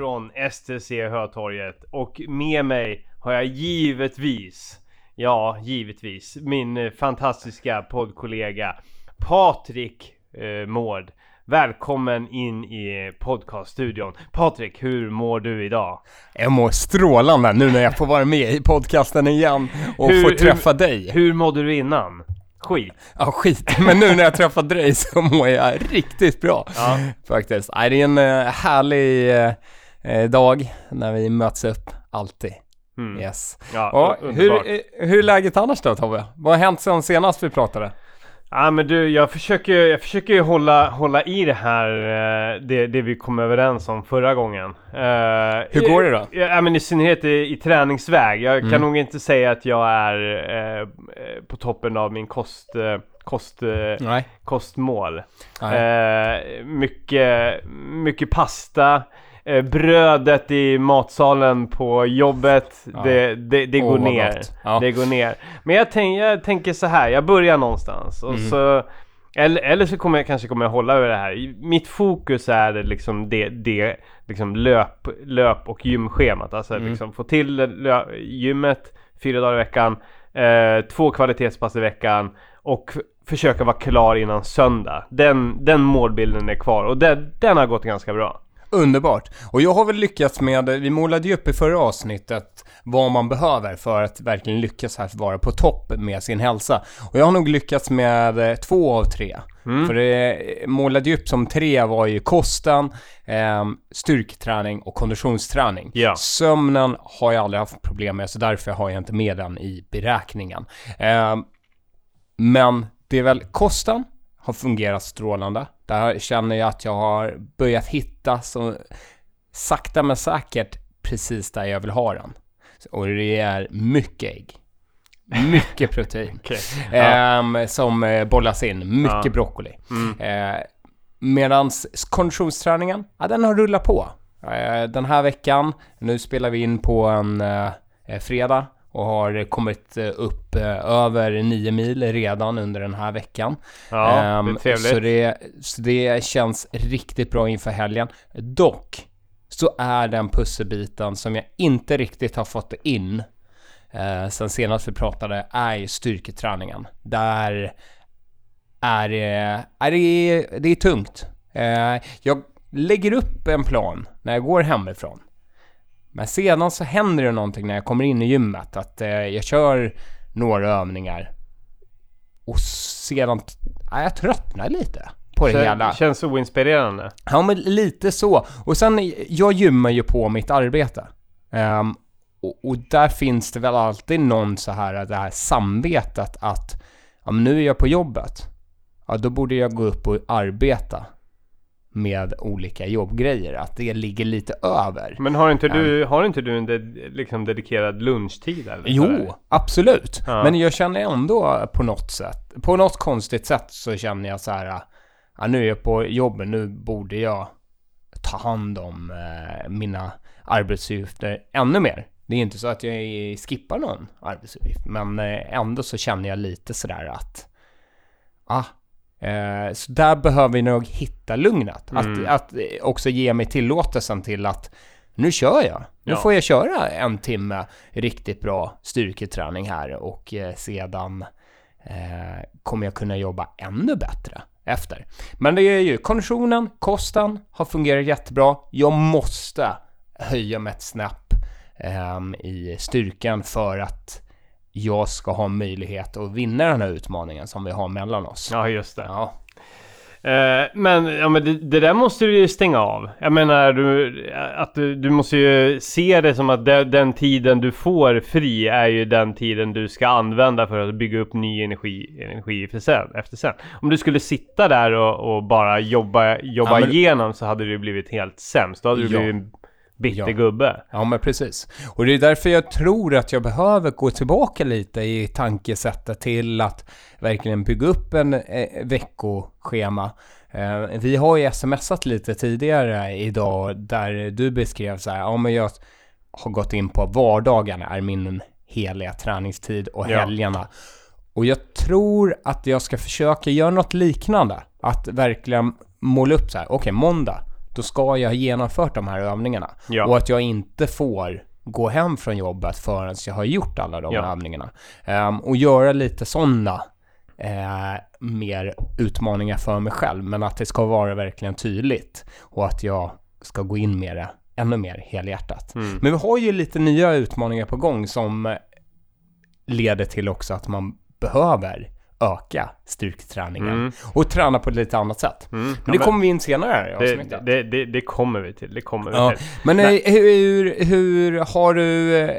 från STC Hötorget och med mig har jag givetvis, ja givetvis, min eh, fantastiska poddkollega Patrik eh, Mård. Välkommen in i podcaststudion. Patrik, hur mår du idag? Jag mår strålande nu när jag får vara med i podcasten igen och Hur- får träffa hur- dig. Hur mådde du innan? Skit. Ja, skit. Men nu när jag träffar dig så mår jag riktigt bra. Ja. Faktiskt. Det är en eh, härlig eh, dag när vi möts upp, alltid. Mm. Yes. Ja, underbart. hur, eh, hur är läget annars då Tobbe? Vad har hänt sen senast vi pratade? Ja men du, jag försöker, jag försöker ju hålla, hålla i det här, eh, det, det vi kom överens om förra gången. Eh, Hur går det då? Ja, men i synnerhet i, i träningsväg. Jag kan Mm. nog inte säga att jag är eh, eh, på toppen av min kost, eh, kost, eh, Nej. kostmål. Nej. Eh, mycket, mycket pasta. Eh, brödet i matsalen på jobbet, Ja. det, det, det går vad ner. Ja. Det går ner. Men jag, tänk, jag tänker så här, jag börjar någonstans och Mm. så eller, eller så kommer jag kanske kommer jag hålla över det här. Mitt fokus är liksom det, det liksom löp, löp och gymschemat. Alltså Mm. liksom få till gymmet fyra dagar i veckan, eh, två kvalitetspass i veckan och försöka vara klar innan söndag. Den, den målbilden är kvar och den, den har gått ganska bra. Underbart. Och jag har väl lyckats med, vi målade ju upp i förra avsnittet vad man behöver för att verkligen lyckas här vara på topp med sin hälsa. Och jag har nog lyckats med eh, två av tre. Mm. För det målade ju upp som tre var ju kosten, eh, styrketräning och konditionsträning. Ja. Sömnen har jag aldrig haft problem med, så därför har jag inte med den i beräkningen. Eh, men det är väl kosten har fungerat strålande. Där känner jag att jag har börjat hitta så sakta men säkert precis där jag vill ha den. Och det är mycket ägg. Mycket protein. Okej. Ehm, som eh, bollas in. Mycket Ja. broccoli. Mm. Eh, medans konditionsträningen, ja den har rullat på. Eh, den här veckan, nu spelar vi in på en eh, fredag och har kommit eh, upp eh, över 9 mil redan under den här veckan. Ja, Ehm, det är trevligt. Så det, så det känns riktigt bra inför helgen. Dock så är den pusselbiten som jag inte riktigt har fått in eh, sen senast vi pratade är ju styrketräningen. Där är det, är det, det är tungt. Eh, jag lägger upp en plan när jag går hemifrån. Men sedan så händer det någonting när jag kommer in i gymmet. Att eh, jag kör några övningar. Och sedan, ja, jag tröttnar lite på det hela. Kän, känns oinspirerande. Ja, men lite så. Och sen, jag gymmar ju på mitt arbete. Ehm, och, och där finns det väl alltid någon så här, det här samvetet att ja, men nu är jag på jobbet. Ja, då borde jag gå upp och arbeta med olika jobbgrejer. Att det ligger lite över. Men har inte du, har inte du en ded, liksom dedikerad lunchtid eller? Jo, absolut. Ja. Men jag känner ändå på något sätt, på något konstigt sätt så känner jag så här, ja, nu är jag på jobbet, nu borde jag ta hand om eh, mina arbetsuppgifter ännu mer. Det är inte så att jag skippar någon arbetsuppgift, men eh, ändå så känner jag lite sådär att, ah, eh, så där behöver vi nog hitta lugnet. Mm. Att, att eh, också ge mig tillåtelsen till att nu kör jag. Nu Ja. får jag köra en timme riktigt bra styrketräning här och eh, sedan eh, kommer jag kunna jobba ännu bättre efter. Men det är ju konditionen, kosten har fungerat jättebra. Jag måste höja mig ett snäpp ehm, i styrkan för att jag ska ha möjlighet att vinna den här utmaningen som vi har mellan oss. Ja, just det. Ja, Eh, men, ja, men det, det där måste du ju stänga av. Jag menar, du, att du, du måste ju se det som att de, den tiden du får fri är ju den tiden du ska använda för att bygga upp ny energi, energi för sen, efter sen. Om du skulle sitta där och, och bara jobba, jobba Ja, men- igenom så hade ju blivit helt sämst. Då hade du Ja. blivit bitter Ja. gubbe. Ja, men precis. Och det är därför jag tror att jag behöver gå tillbaka lite i tankesättet till att verkligen bygga upp en eh, veckoschema. Eh, vi har ju smsat lite tidigare idag där du beskrev så här, ja men jag har gått in på vardagarna är min heliga träningstid och Ja. helgerna. Och jag tror att jag ska försöka göra något liknande. Att verkligen måla upp så här, okej måndag, då ska jag ha genomfört de här övningarna. Ja. Och att jag inte får gå hem från jobbet förrän jag har gjort alla de Ja. övningarna. Ehm, och göra lite sådana eh, mer utmaningar för mig själv, men att det ska vara verkligen tydligt och att jag ska gå in med det ännu mer helhjärtat. Mm. Men vi har ju lite nya utmaningar på gång som leder till också att man behöver öka styrketräningen Mm. och träna på ett lite annat sätt. Mm. Men Ja, det kommer vi in senare det, avsnittet. det, det, det kommer vi till. Det kommer vi Ja, till. men eh, Nej. hur, hur har du eh,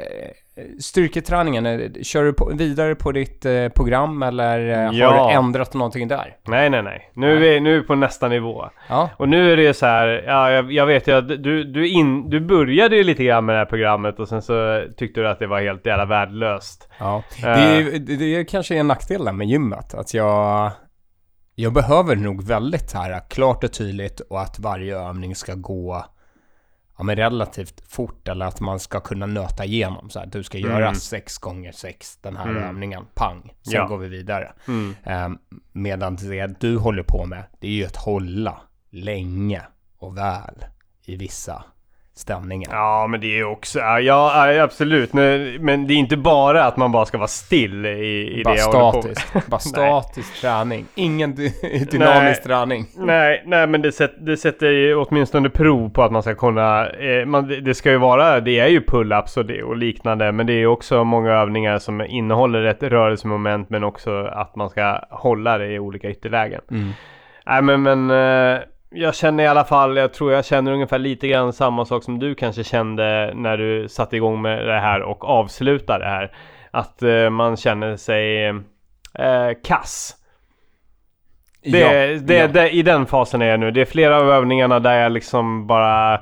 styrketräningen? Eh, Kör du på, vidare på ditt eh, program eller eh, har Ja. du ändrat någonting där? Nej, nej, nej. Nu är vi, nu är vi på nästa nivå. Ja, Och nu är det så här, ja, jag, jag vet ju att du, du, in, du började ju lite grann med det här programmet och sen så tyckte du att det var helt jävla värdelöst. ja. Eh. Det, är, det, det är kanske en nackdel där med gymmet, att jag, jag behöver nog väldigt här klart och tydligt och att varje övning ska gå ja, men relativt fort eller att man ska kunna nöta igenom så här. Du ska göra Mm. sex gånger sex den här Mm. övningen, pang, sen Ja. går vi vidare. Mm. Um, medan det du håller på med, det är ju att hålla länge och väl i vissa stämningar. Ja, men det är också, ja, ja absolut. Men, men det är inte bara att man bara ska vara still i, i Bara det jag håller på med. statisk. Bara statisk träning. Ingen dy- dynamisk träning. Nej, nej men det, sätt, det sätter ju åtminstone prov på att man ska kunna, eh, man, det- ska ju vara, det är ju pull-ups och, det, och liknande, men det är ju också många övningar som innehåller ett rörelsemoment men också att man ska hålla det i olika ytterlägen. Mm. Nej men, men eh, jag känner i alla fall, jag tror jag känner ungefär lite grann samma sak som du kanske kände när du satte igång med det här och avslutade det här. Att eh, man känner sig eh, kass. Det, ja, det, ja. det, I den fasen är jag nu. Det är flera av övningarna där jag liksom bara...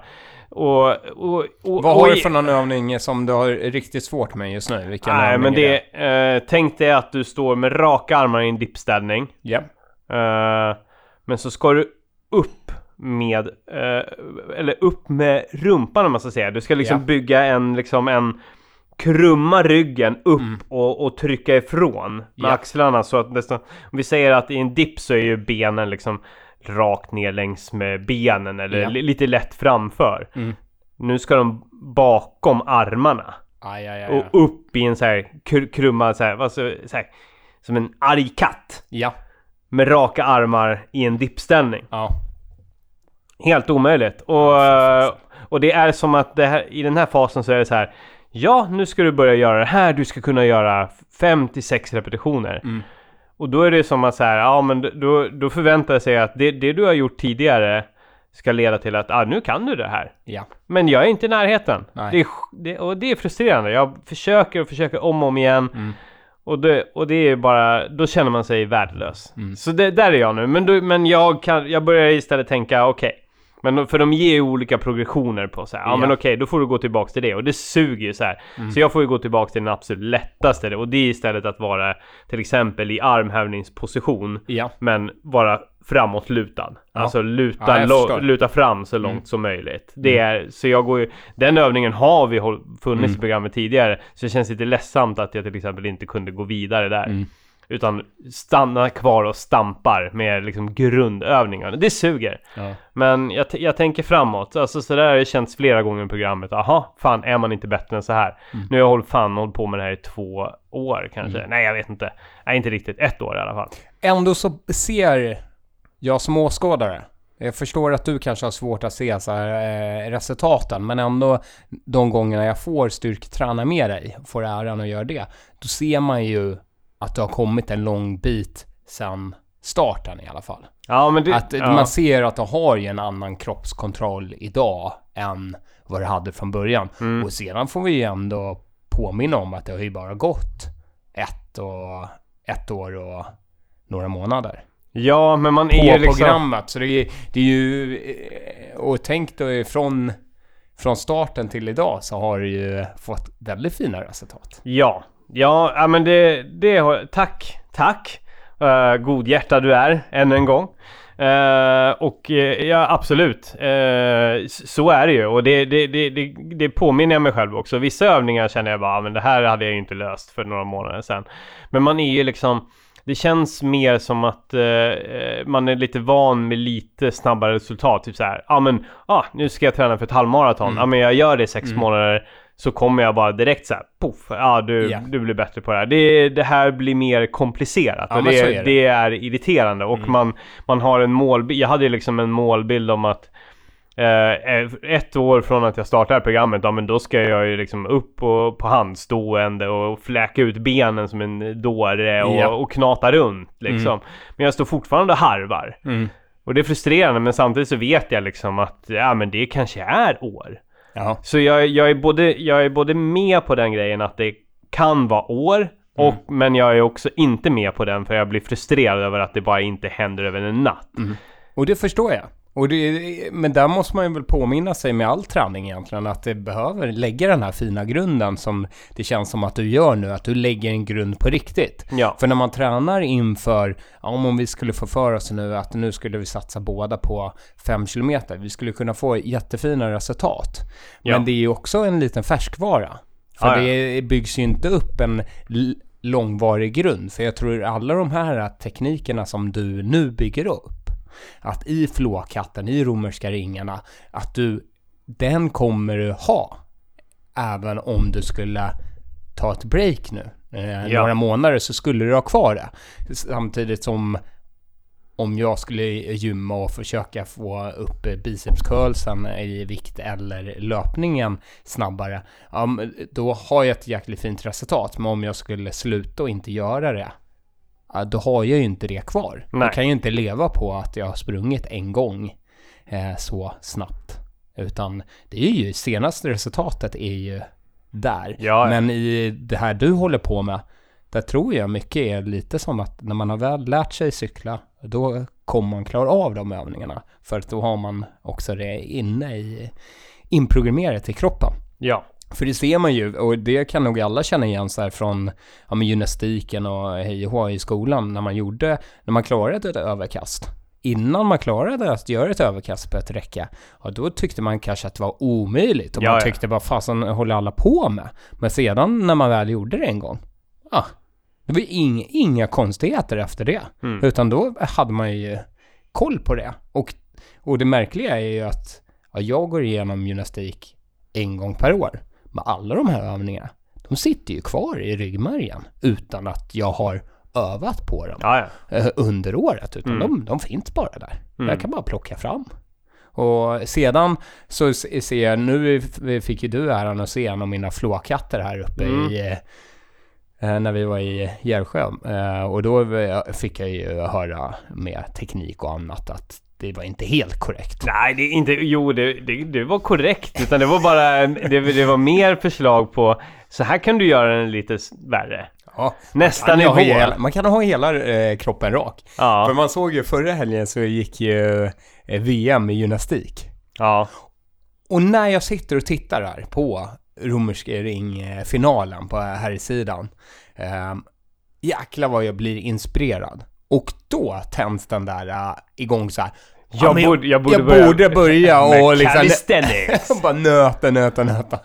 Och, och, och, Vad har du för någon övning som du har riktigt svårt med just nu? Vilken Nej men är det, eh, tänk dig att du står med raka armar i en dippställning. Ja. Eh, men så ska du upp med, eh, eller upp med rumpan om man ska säga. Du ska liksom Ja. bygga en, liksom en krumma ryggen upp Mm. och, och trycka ifrån med Ja. axlarna så att nästan, om vi säger att i en dipp så är ju benen liksom rakt ner längs med benen eller li- lite lätt framför. Mm. Nu ska de bakom armarna Aj, aj, aj, och upp i en så här kr- krumma så här, vad så, så här, som en arg katt Ja. Med raka armar i en dippställning. Ja. Helt omöjligt. Och, och det är som att här, i den här fasen så är det så här. Ja, nu ska du börja göra det här. Du ska kunna göra 5-6 repetitioner. Mm. Och då är det som att så här, ja men då, då förväntar jag sig att det, det du har gjort tidigare ska leda till att ah, nu kan du det här. Ja. Men jag är inte i närheten. Det är, det, och det är frustrerande. Jag försöker och försöker om och om igen. Mm. Och det, och det är bara, då känner man sig värdelös. Mm. Så det, där är jag nu. Men, då, men jag, kan, jag börjar istället tänka, okej. Men för de ger ju olika progressioner på så här. Ja, Ja. men okej, då får du gå tillbaks till det. Och det suger ju så här. Mm. Så jag får ju gå tillbaks till den absolut lättaste. Och det är istället att vara till exempel i armhävningsposition. Ja. Men vara framåtlutad. Ja. Alltså luta, Ja, luta fram så långt Mm. som möjligt. Det är, så jag går ju, den övningen har vi funnits Mm. i programmet tidigare. Så det känns lite ledsamt att jag till exempel inte kunde gå vidare där. Utan stanna kvar och stampar med liksom grundövningar. Det suger. Ja. Men jag, jag tänker framåt. Alltså så där har det känts flera gånger i programmet. Aha, fan är man inte bättre än så här? Mm. Nu har jag hållit, fan hållit på med det här i två år kanske. Mm. Nej, jag vet inte. Nej, inte riktigt. Ett år i alla fall. Ändå så ser jag som åskådare, jag förstår att du kanske har svårt att se så här, eh, resultaten, men ändå de gångerna jag får styrketräna med dig, får äran att göra det, då ser man ju att du har kommit en lång bit sedan starten i alla fall. Ja, men det... Att ja. man ser att du har ju en annan kroppskontroll idag än vad du hade från början. Mm. Och sedan får vi ju ändå påminna om att det har ju bara gått ett, och, ett år och några månader Ja, men man på är ju liksom... programmet. Så det är, det är ju... eh, Och tänk då från, från starten till idag så har du ju fått väldigt fina resultat. Ja, ja, ja men det, det har... Tack, tack! Uh, godhjärta du är, än en gång. Eh, och eh, ja, absolut. Eh, s- så är det ju. Och det, det, det, det, det påminner jag mig själv också. Vissa övningar känner jag bara, "Ah, men det här hade jag ju inte löst för några månader sedan. Men man är ju liksom... det känns mer som att eh, eh, man är lite van med lite snabbare resultat. Typ så här, ja ah, men, ah, nu ska jag träna för ett halvmaraton. Ja Mm. ah, men jag gör det i sex Mm. månader. Så kommer jag bara direkt så här, poff, ja du, Ja. du blir bättre på det här. Det, det här blir mer komplicerat Ja, och det, är det. det är irriterande. Och Mm. man, man har en målbild, jag hade ju liksom en målbild om att Eh, ett år från att jag startade programmet, ja men då ska jag ju liksom upp och, på handstående och fläka ut benen som en dåre och, Ja. och knata runt liksom. Mm. Men jag står fortfarande och harvar. Mm. Och det är frustrerande men samtidigt så vet jag liksom att ja men det kanske är år. Ja. Så jag, jag, är både, jag är både med på den grejen att det kan vara år och, Mm. men jag är också inte med på den för jag blir frustrerad över att det bara inte händer över en natt. Och det förstår jag. Och det, men där måste man ju väl påminna sig med all träning egentligen att det behöver lägga den här fina grunden som det känns som att du gör nu, att du lägger en grund på riktigt. Ja. För när man tränar inför, om vi skulle få för oss nu att nu skulle vi satsa båda på 5 km, vi skulle kunna få jättefina resultat. Men Ja. det är ju också en liten färskvara. För Ja, ja. det byggs ju inte upp en långvarig grund. För jag tror alla de här teknikerna som du nu bygger upp, att i flåkatten, i romerska ringarna, att du, den kommer du ha. Även om du skulle ta ett break nu. Eh, Ja. Några månader så skulle du ha kvar det. Samtidigt som om jag skulle gymma och försöka få upp bicepscurlsen i vikt eller löpningen snabbare, då har jag ett jäkligt fint resultat. Men om jag skulle sluta och inte göra det, då har jag ju inte det kvar. Nej. Jag kan ju inte leva på att jag har sprungit en gång eh, så snabbt. Utan det är ju senaste resultatet är ju där. Ja, ja. Men i det här du håller på med, där tror jag mycket är lite som att när man har väl lärt sig cykla, då kommer man klara av de övningarna. För att då har man också det inne i inprogrammerat i kroppen. Ja. För det ser man ju, och det kan nog alla känna igen så här från ja, men gymnastiken och hej och hå i skolan, när man gjorde, när man klarade ett överkast. Innan man klarade att göra ett överkast på ett räcke, ja då tyckte man kanske att det var omöjligt. Och Ja, man tyckte bara fasen håller alla på med? Men sedan när man väl gjorde det en gång, ja, det var inga, inga konstigheter efter det. Mm. Utan då hade man ju koll på det. Och, och det märkliga är ju att ja, jag går igenom gymnastik en gång per år. Men alla de här övningarna, de sitter ju kvar i ryggmärgen utan att jag har övat på dem Ja, ja. eh, under året. Utan Mm. de, de finns bara där. Mm. Jag kan bara plocka fram. Och sedan så ser jag, nu fick ju du äran att se en av mina flåkatter här uppe Mm. i eh, när vi var i Gärsjö. Eh, och då eh, fick jag ju höra med teknik och annat att det var inte helt korrekt. Nej, det är inte, jo det, det, det var korrekt. Utan det var bara, det, det var mer förslag på, så här kan du göra den lite värre. Ja, Nästa man, kan nivå. ha hela, man kan ha hela eh, kroppen rak. För Ja, man såg ju förra helgen så gick ju eh, VM i gymnastik. ja, Och när jag sitter och tittar här på romerska ring-finalen på här sidan. Eh, jäklar vad jag blir inspirerad. Och då tänds den där uh, igång så här. Ja, Jag men borde- jag borde jag börja- borde börja och liksom... bara nöta, nöta, nöta.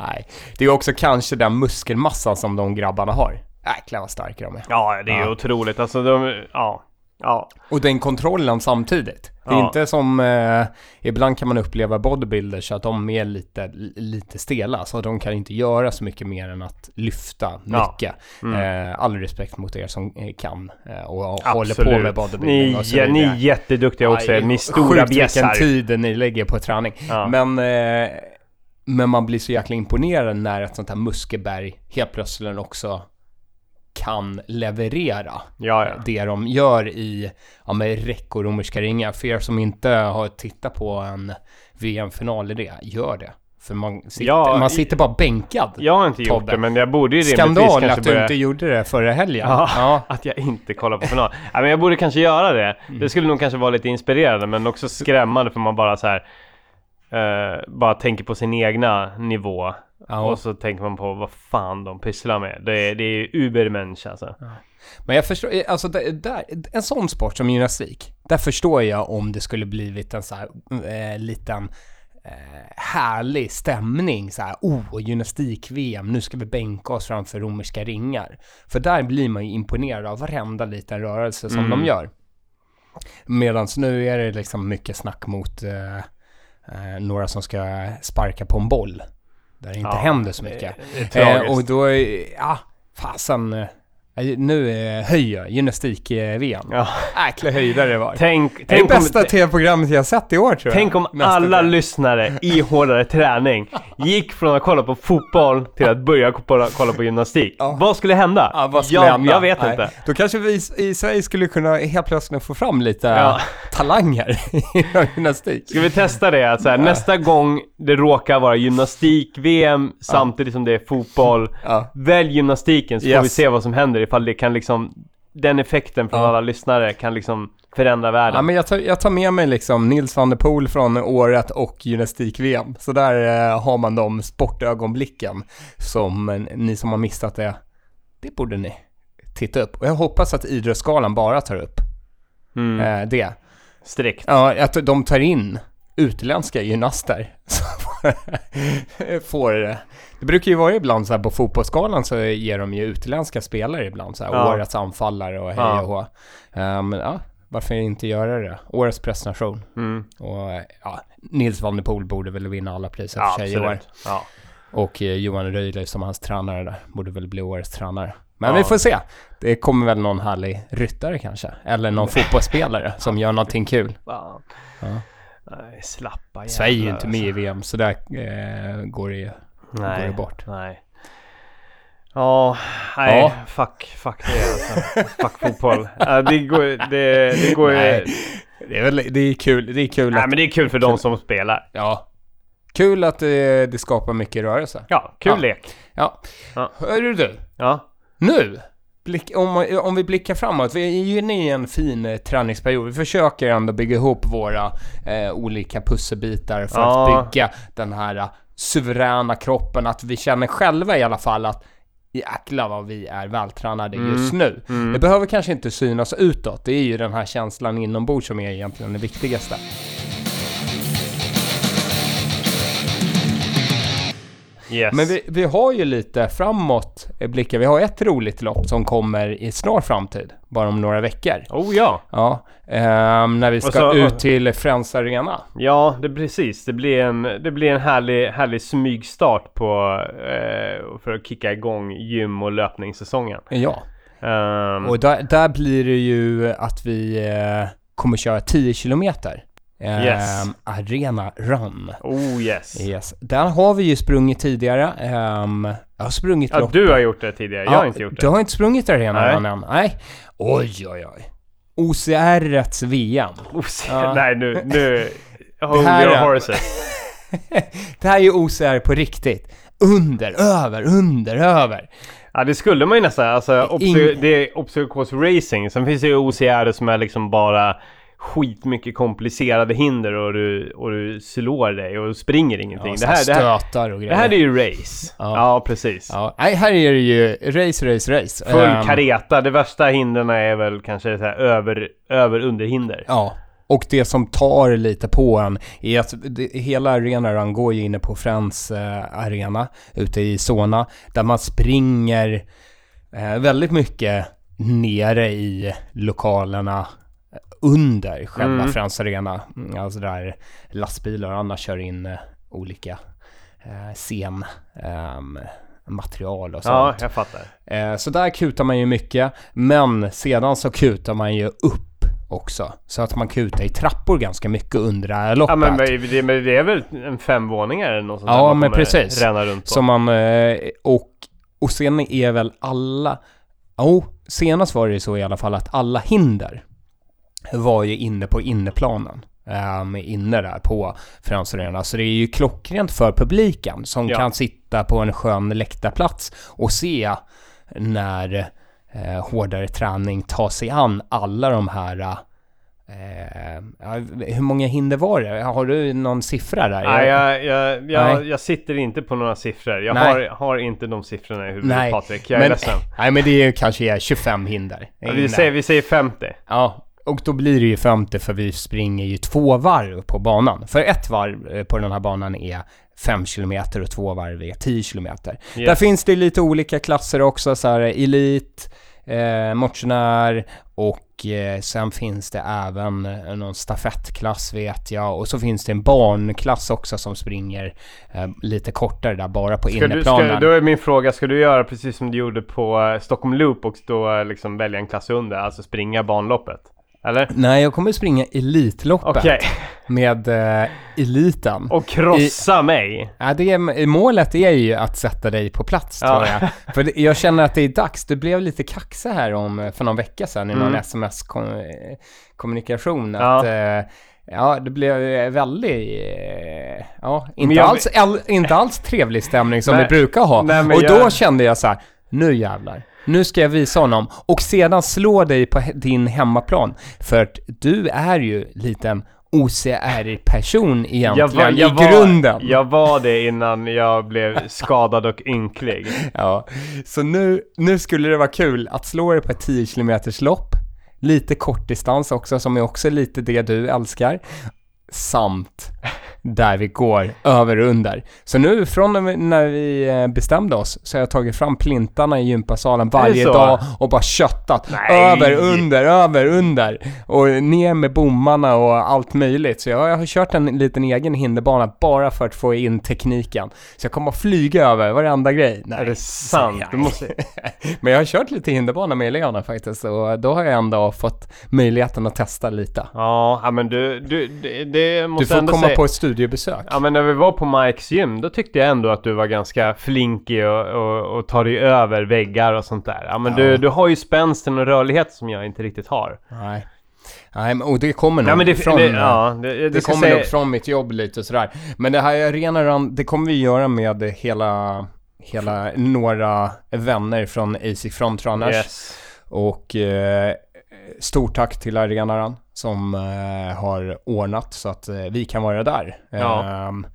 Nej, det är också kanske den muskelmassan som de grabbarna har. Jäklar vad starka de är. ja, det är Ja. otroligt. Alltså de, ja, ja, Och den kontrollen samtidigt. Det är Ja. inte som, eh, ibland kan man uppleva bodybuilders att de är lite, lite stela, så de kan inte göra så mycket mer än att lyfta Ja. mycket. Mm. Eh, all respekt mot er som eh, kan eh, och håller absolut. på med bodybuilding Ni, och så ja, ni är jätteduktiga också. Aj, ni är stora bjässar. vilken tid ni lägger på träning. Ja. Men, eh, men man blir så jäkla imponerad när ett sånt här muskelberg helt plötsligt också kan leverera Ja, ja. det de gör i ja, med räck och romerska ringar. För er som inte har tittat på en VM-final i det, gör det. För man sitter, Ja, man sitter bara bänkad. Jag har inte gjort Tobbe. det, men jag borde ju Skandal att du börja... inte gjorde det förra helgen. Ja, Ja. att jag inte kollar på final. ja, men jag borde kanske göra det. Mm. Det skulle nog kanske vara lite inspirerande, men också skrämmande för man bara så här. eh, bara tänker på sin egna nivå. Ja. Och så tänker man på vad fan de pysslar med. Det är, det är ubermensch alltså. Men jag förstår, alltså där, där, en sån sport som gymnastik, där förstår jag om det skulle blivit en så här eh, liten eh, härlig stämning. Så här, oh, gymnastik-VM, nu ska vi bänka oss framför romerska ringar. För där blir man ju imponerad av varenda liten rörelse som Mm. de gör. Medan nu är det liksom mycket snack mot eh, eh, några som ska sparka på en boll. Där det inte Ja, händer så mycket. Eh, och då, ja, fasen. Eh, Nu eh, höjer gymnastik-VM. ja. Jäkla höjdare det var. Tänk, Det är det tänk, bästa tv-programmet jag sett i år tror jag. tänk om Nästan alla det. lyssnare i hårdare träning gick från att kolla på fotboll till att börja kolla, på gymnastik. Ja. Vad skulle hända? Ja, vad skulle jag, hända? jag vet Nej. inte. Då kanske vi i Sverige skulle kunna helt plötsligt få fram lite Ja. talanger inom gymnastik. Ska vi testa det? Att så här, Nästa gång det råkar vara gymnastik-VM samtidigt som det är fotboll. Välj gymnastiken så får Yes. vi se vad som händer ifall det kan liksom Den effekten från Ja. alla lyssnare kan liksom förändra världen. Ja, men jag tar, jag tar med mig liksom Nils van der Poel från året och gymnastik-VM. Så där eh, har man de sportögonblicken som eh, ni som har missat det, det borde ni titta upp. Och jag hoppas att Idrottsgalan bara tar upp mm. eh, det. Strikt. Ja, att de tar in utländska gymnaster. som får, det brukar ju vara ibland så här på fotbollsskalan så ger de ju utländska spelare ibland så här Ja. årets anfallare och hej Ja. och hå. Eh, Men ja, varför inte göra det? Årets prestation. Mm. Och ja, Nils van der Poel borde väl vinna alla priser Ja, för sig i år. Ja. Och eh, Johan Röjle som hans tränare där borde väl bli årets tränare. Men Ja. vi får se. Det kommer väl någon härlig ryttare kanske. Eller någon fotbollsspelare som gör någonting kul. Ja. Nej, slappa jävlar. Sverige är ju inte med i VM så där eh, går det ju Nej. går det bort. Nej. Ja, nej, Ja. fuck, fuck det alltså. fuck fotboll. Ja, det går, det, det går ju... Nej, Nej, Det är väl det är kul, det är kul att, men det är kul för de som spelar. ja. Kul att det, det skapar mycket rörelse. Ja, kul Ja. lek. Ja. Ja. Hörru du, Ja. nu, blick, om, om vi blickar framåt, vi är inne i en fin eh, träningsperiod. Vi försöker ändå bygga ihop våra eh, olika pusselbitar för Ja. att bygga den här eh, suveräna kroppen, att vi känner själva i alla fall att jäklar vad vi är vältränade just nu. Mm. Det behöver kanske inte synas utåt, det är ju den här känslan inombords som är egentligen det viktigaste. Yes. Men vi, vi har ju lite framåt eh, blickar. Vi har ett roligt lopp som kommer i snar framtid, bara om några veckor. Oh ja. Ja, ehm, när vi ska så- ut till Friends Arena. Ja, det precis. Det blir en, det blir en härlig, härlig smygstart på, eh, för att kicka igång gym och löpningssäsongen. Ja, Ehm, och där, där blir det ju att vi eh, kommer köra 10 kilometer. Ehm, Yes. Arena Run. oh yes. Yes. Där har vi ju sprungit tidigare. Ehm, jag har sprungit Ja, lopp. du har gjort det tidigare. Jag har inte gjort Du det. har inte sprungit Arena Nej. Run än? Nej. Oj, oj, oj. OCRets VM. Se- Ja. Nej, nu... nu hold här horses. det här är ju OCR på riktigt. Under, över, under, över. Ja, det skulle man ju nästan. Alltså, obse- Ing- det är Obstacles Racing. Sen finns det ju OCR som är liksom bara skitmycket komplicerade hinder och du, och du slår dig och springer ingenting. Ja, det, här, det, här, och grejer. det här är ju race. Ja. Ja, precis. Ja, nej, här är det ju race, race, race. Full Ehm, kareta. Det värsta hindren är väl kanske så här över, över underhinder. Ja, och det som tar lite på en är att det, hela arenan går ju inne på Friends eh, arena ute i Solna där man springer eh, väldigt mycket nere i lokalerna under själva Mm. Friends arena. Mm, Alltså där lastbilar och annat kör in eh, olika eh, scen ehm, material och Ja, sånt. jag fattar. Eh, så där kutar man ju mycket, men sedan så kutar man ju upp också. Så att man kutar i trappor ganska mycket under det här loppet. Ja, men det, men det är väl en fem våningar eller något sånt Ja, men precis. Ränna runt på. Som man, eh, och, och sen är väl alla, jo, senast var det så i alla fall att alla hinder var ju inne på inneplanen. Um, inne där på Friends Arena. Så det är ju klockrent för publiken som Ja. kan sitta på en skön läktarplats och se när eh, hårdare träning tar sig an alla de här eh, hur många hinder var det? Har du någon siffra där? Nej, jag, jag, jag, jag sitter inte på några siffror. Jag har, har inte de siffrorna i huvudet Nej, Patrik. Jag är men, ledsen. nej men det är kanske är 25 hinder. Ja, vi, säger, vi säger 50. Ja, och då blir det ju 50 för vi springer ju två varv på banan. För ett varv eh, på den här banan är 5 km och två varv är 10 km. Där finns det lite olika klasser också, så här elit, eh, motionär och eh, sen finns det även eh, någon stafettklass vet jag och så finns det en barnklass också som springer eh, lite kortare där bara på Ska du, inneplanen. ska, då är min fråga, ska du göra precis som du gjorde på eh, Stockholm Loop och då liksom välja en klass under, alltså springa banloppet? Eller? Nej, jag kommer springa Elitloppet Okej, med eh, eliten. och krossa mig? Ja, det är, målet är ju att sätta dig på plats Ja. tror jag. För det, jag känner att det är dags. Du blev lite kaxig här om, för någon vecka sedan i någon Mm. sms-kommunikation. Ja. Att, eh, ja, det blev eh, väldigt, eh, ja, inte, jag- alls, all, inte alls trevlig stämning som vi brukar ha. Nej, och jag- då kände jag så här, nu jävlar. Nu ska jag visa honom och sedan slå dig på din hemmaplan. För att du är ju lite en OCR-person egentligen i grunden. Jag var det innan jag blev skadad och ynklig. Ja, så nu, nu skulle det vara kul att slå det på ett 10 km lopp. Lite kortdistans också, som är också lite det du älskar. Samt där vi går över och under. Så nu från när vi- när vi eh, bestämde oss så har jag tagit fram plintarna i gympasalen varje dag och bara köttat. Nej. Över, under, över, under. Och ner med bommarna och allt möjligt. Så jag, jag har kört en liten egen hinderbana bara för att få in tekniken. Så jag kommer att flyga över varenda grej. Nej, Är det sant? Du måste... Men jag har kört lite hinderbana med Leona faktiskt och då har jag ändå fått möjligheten att testa lite. Ja, men du, du det, det måste Du får ändå komma säga... på ett studiebesök. Ja men när vi var på Mikes gym, då tyckte jag ändå att du var ganska flinkig och, och, och tar dig över väggar och sånt där. Ja men Ja. Du, du har ju spänsten och rörlighet som jag inte riktigt har. Nej. Nej, och det kommer nog Ja det, från... det, ja, det, det, kommer säga, nog från mitt jobb lite sådär. Men det här arenan, det kommer vi göra med hela, hela några vänner från ASIC Frontrunners. Yes. Och eh, stort tack till arenan som eh, har ordnat så att eh, vi kan vara där. Ja. Ehm,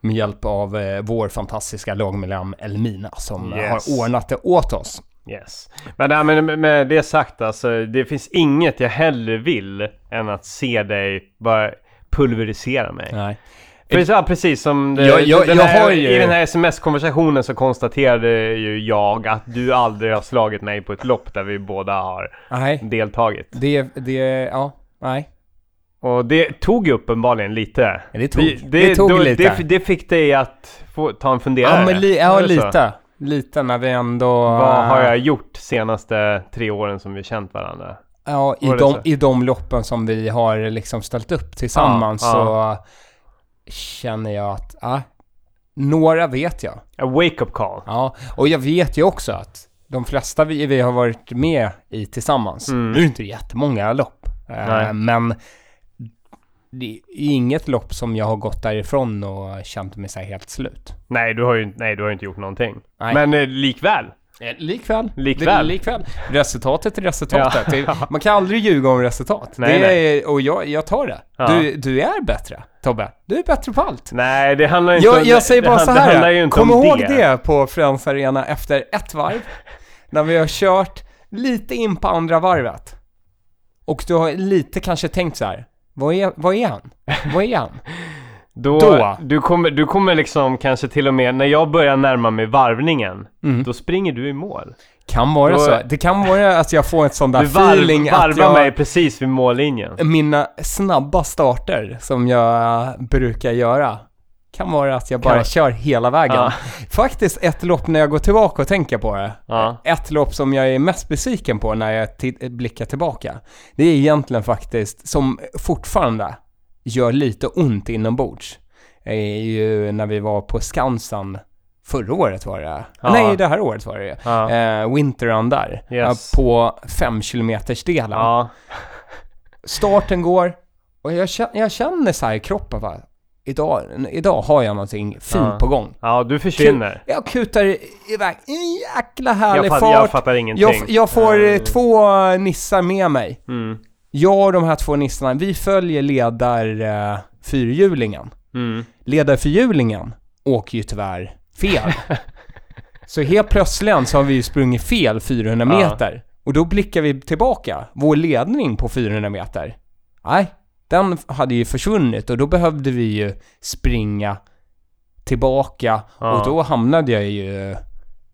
med hjälp av eh, vår fantastiska lagmedlem Elmina som Yes. har ordnat det åt oss. Yes. Men, nej, men med- med det sagt alltså, det finns inget jag hellre vill än att se dig bara pulverisera mig. Nej. Så, ja, precis som det, Jag- jag- den här, ju- i den här sms-konversationen så konstaterade ju jag att du aldrig har slagit mig på ett lopp där vi båda har Nej, deltagit. det, det, ja, nej. Och det tog ju uppenbarligen lite. Det tog, Vi- det, tog då- lite. Det, det fick dig att få ta en funderare. ja, men li, ja, det lite. Lite när vi ändå... Vad har jag gjort senaste tre åren som vi känt varandra? Ja, i det de, i de loppen som vi har liksom ställt upp tillsammans Ja, så känner jag att, ja, några vet jag. A wake-up call. Ja, och jag vet ju också att de flesta vi, vi har varit med i tillsammans, Mm. nu är det inte jättemånga lopp, eh, men det är inget lopp som jag har gått därifrån och känt mig så helt slut. Nej, du har ju, nej, du har ju inte gjort någonting. Nej. Men eh, likväl. Eh, Likväl. Likväl. Likväl. Resultatet är resultatet. Ja. Man kan aldrig ljuga om resultat. Nej, nej. Är, och jag, jag tar det. Ja. Du, du är bättre, Tobbe. Du är bättre på allt. Nej, det handlar inte Jag, om... jag säger det, bara det, så här. ju inte Kom om ihåg det. det på Friends Arena efter ett varv. när vi har kört lite in på andra varvet. Och du har lite kanske tänkt så här. Vad är, vad är han? Vad är han? Då, Då. Du, kommer, du kommer liksom kanske till och med, när jag börjar närma mig varvningen, Mm. då springer du i mål. Kan vara Då- så. Det kan vara att jag får ett sånt där Du varv, feeling att varvar jag... mig precis vid mållinjen. mina snabba starter som jag brukar göra kan vara att jag bara Kan- kör hela vägen. Ja. Faktiskt ett lopp när jag går tillbaka och tänker på det. Ja. Ett lopp som jag är mest besviken på när jag blickar tillbaka. Det är egentligen faktiskt, som fortfarande gör lite ont inombords, är ju när vi var på Skansen Förra året var det. Ja. Nej, det här året var det. Ja. Eh, Winterrun där. Yes. Eh, på 5 km delen Ja. starten går och jag känner, jag känner så här i kroppen va. Idag, idag har jag någonting fint Ja. på gång. ja, du försvinner. Jag kutar iväg en jäkla härlig Jag, fatt, fart. jag fattar ingenting. jag, jag får Mm. två nissar med mig. Mm. Jag och de här två nissarna, vi följer ledar eh, fyrhjulingen. Mm. Ledarfyrhjulingen åker ju tyvärr fel. så helt plötsligt så har vi ju sprungit fel 400 Ja. meter. Och då blickar vi tillbaka. Vår ledning på 400 meter. Nej, den hade ju försvunnit och då behövde vi ju springa tillbaka Ja. och då hamnade jag ju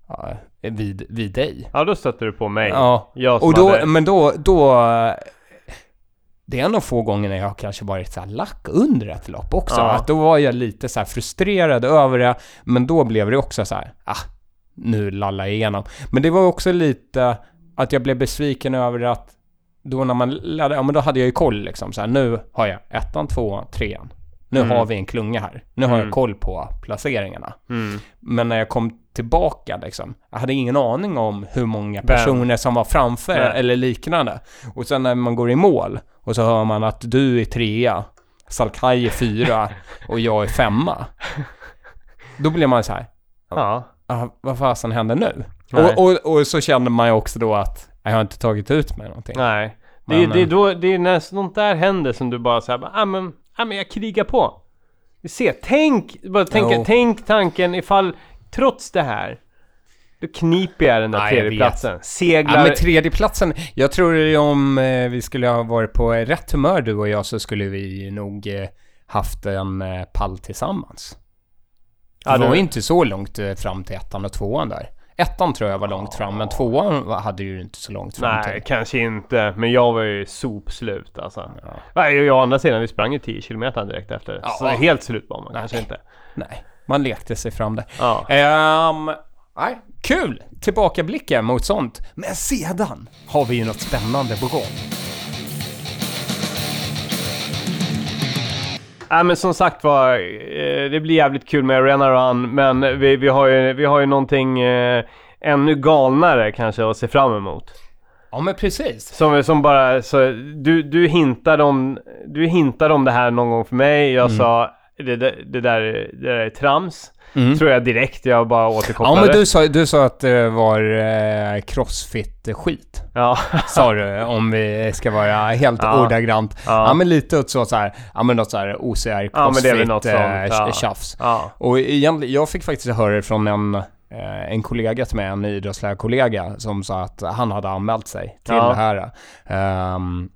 ja, vid, vid dig. Ja, då stötte du på mig. Ja, och då, hade... men då, då... Det är en av få gångerna jag har kanske varit så här lack under ett lopp också. Ja. Att då var jag lite så frustrerad över det, men då blev det också så här, ah, nu lallar jag igenom. Men det var också lite att jag blev besviken över att då när man laddade, ja men då hade jag ju koll liksom så här, nu har jag ettan, tvåan, trean. Nu Mm. har vi en klunga här. Nu har Mm. jag koll på placeringarna. Mm. Men när jag kom tillbaka liksom, jag hade ingen aning om hur många personer som var framför Nej. eller liknande. Och sen när man går i mål och så hör man att du är trea, Salkai är fyra och jag är femma. Då blir man så här, Ja. ah, vad fasen händer nu? Och, och, och så känner man ju också då att jag har inte tagit ut mig någonting. Nej. Det, Men, det, är eh, då, det är när sånt där händer som du bara säger, ah, men, ah, men jag krigar på. Vi ser, tänk, bara tänk, Jo. tänk tanken ifall, trots det här, då kniper jag den där tredjeplatsen. Seglar. Ja, men tredjeplatsen, jag tror om eh, vi skulle ha varit på rätt humör du och jag så skulle vi nog eh, haft en eh, pall tillsammans. Ja, det var du- inte så långt fram till ettan och tvåan där. Ettan tror jag var långt fram, men tvåan hade ju inte så långt fram Nej, till. kanske inte. Men jag var ju sopslut alltså. Ja. Nej, å andra sidan, vi sprang ju 10 km direkt efter. Ja. Så helt slut var man Nej. kanske inte. Nej, man lekte sig fram där. Ja. Ehm, nej, kul! Tillbakablickar mot sånt. Men sedan har vi ju något spännande på gång. Nej men som sagt var, eh, det blir jävligt kul med Arena Run, men vi, vi, har, ju, vi har ju någonting eh, ännu galnare kanske att se fram emot. Ja, men precis. Som, som bara, så, du, du, hintade om, du hintade om det här någon gång för mig, jag Mm. sa det, det, det, där, det där är trams. Mm. Tror jag direkt, jag bara Ja, återkopplade. men du sa, du sa att det var eh, crossfit-skit. Ja, Sa du, om vi ska vara helt Ja. ordagrant. Ja. Ja. men lite åt så, så här, ja men något så här OCR Ja, men crossfit det är väl något eh, ja. ja. Och egentligen, jag fick faktiskt höra det från en, eh, en kollega till mig, en idrottslärarkollega, som sa att han hade anmält sig till Ja. det här. Ehm,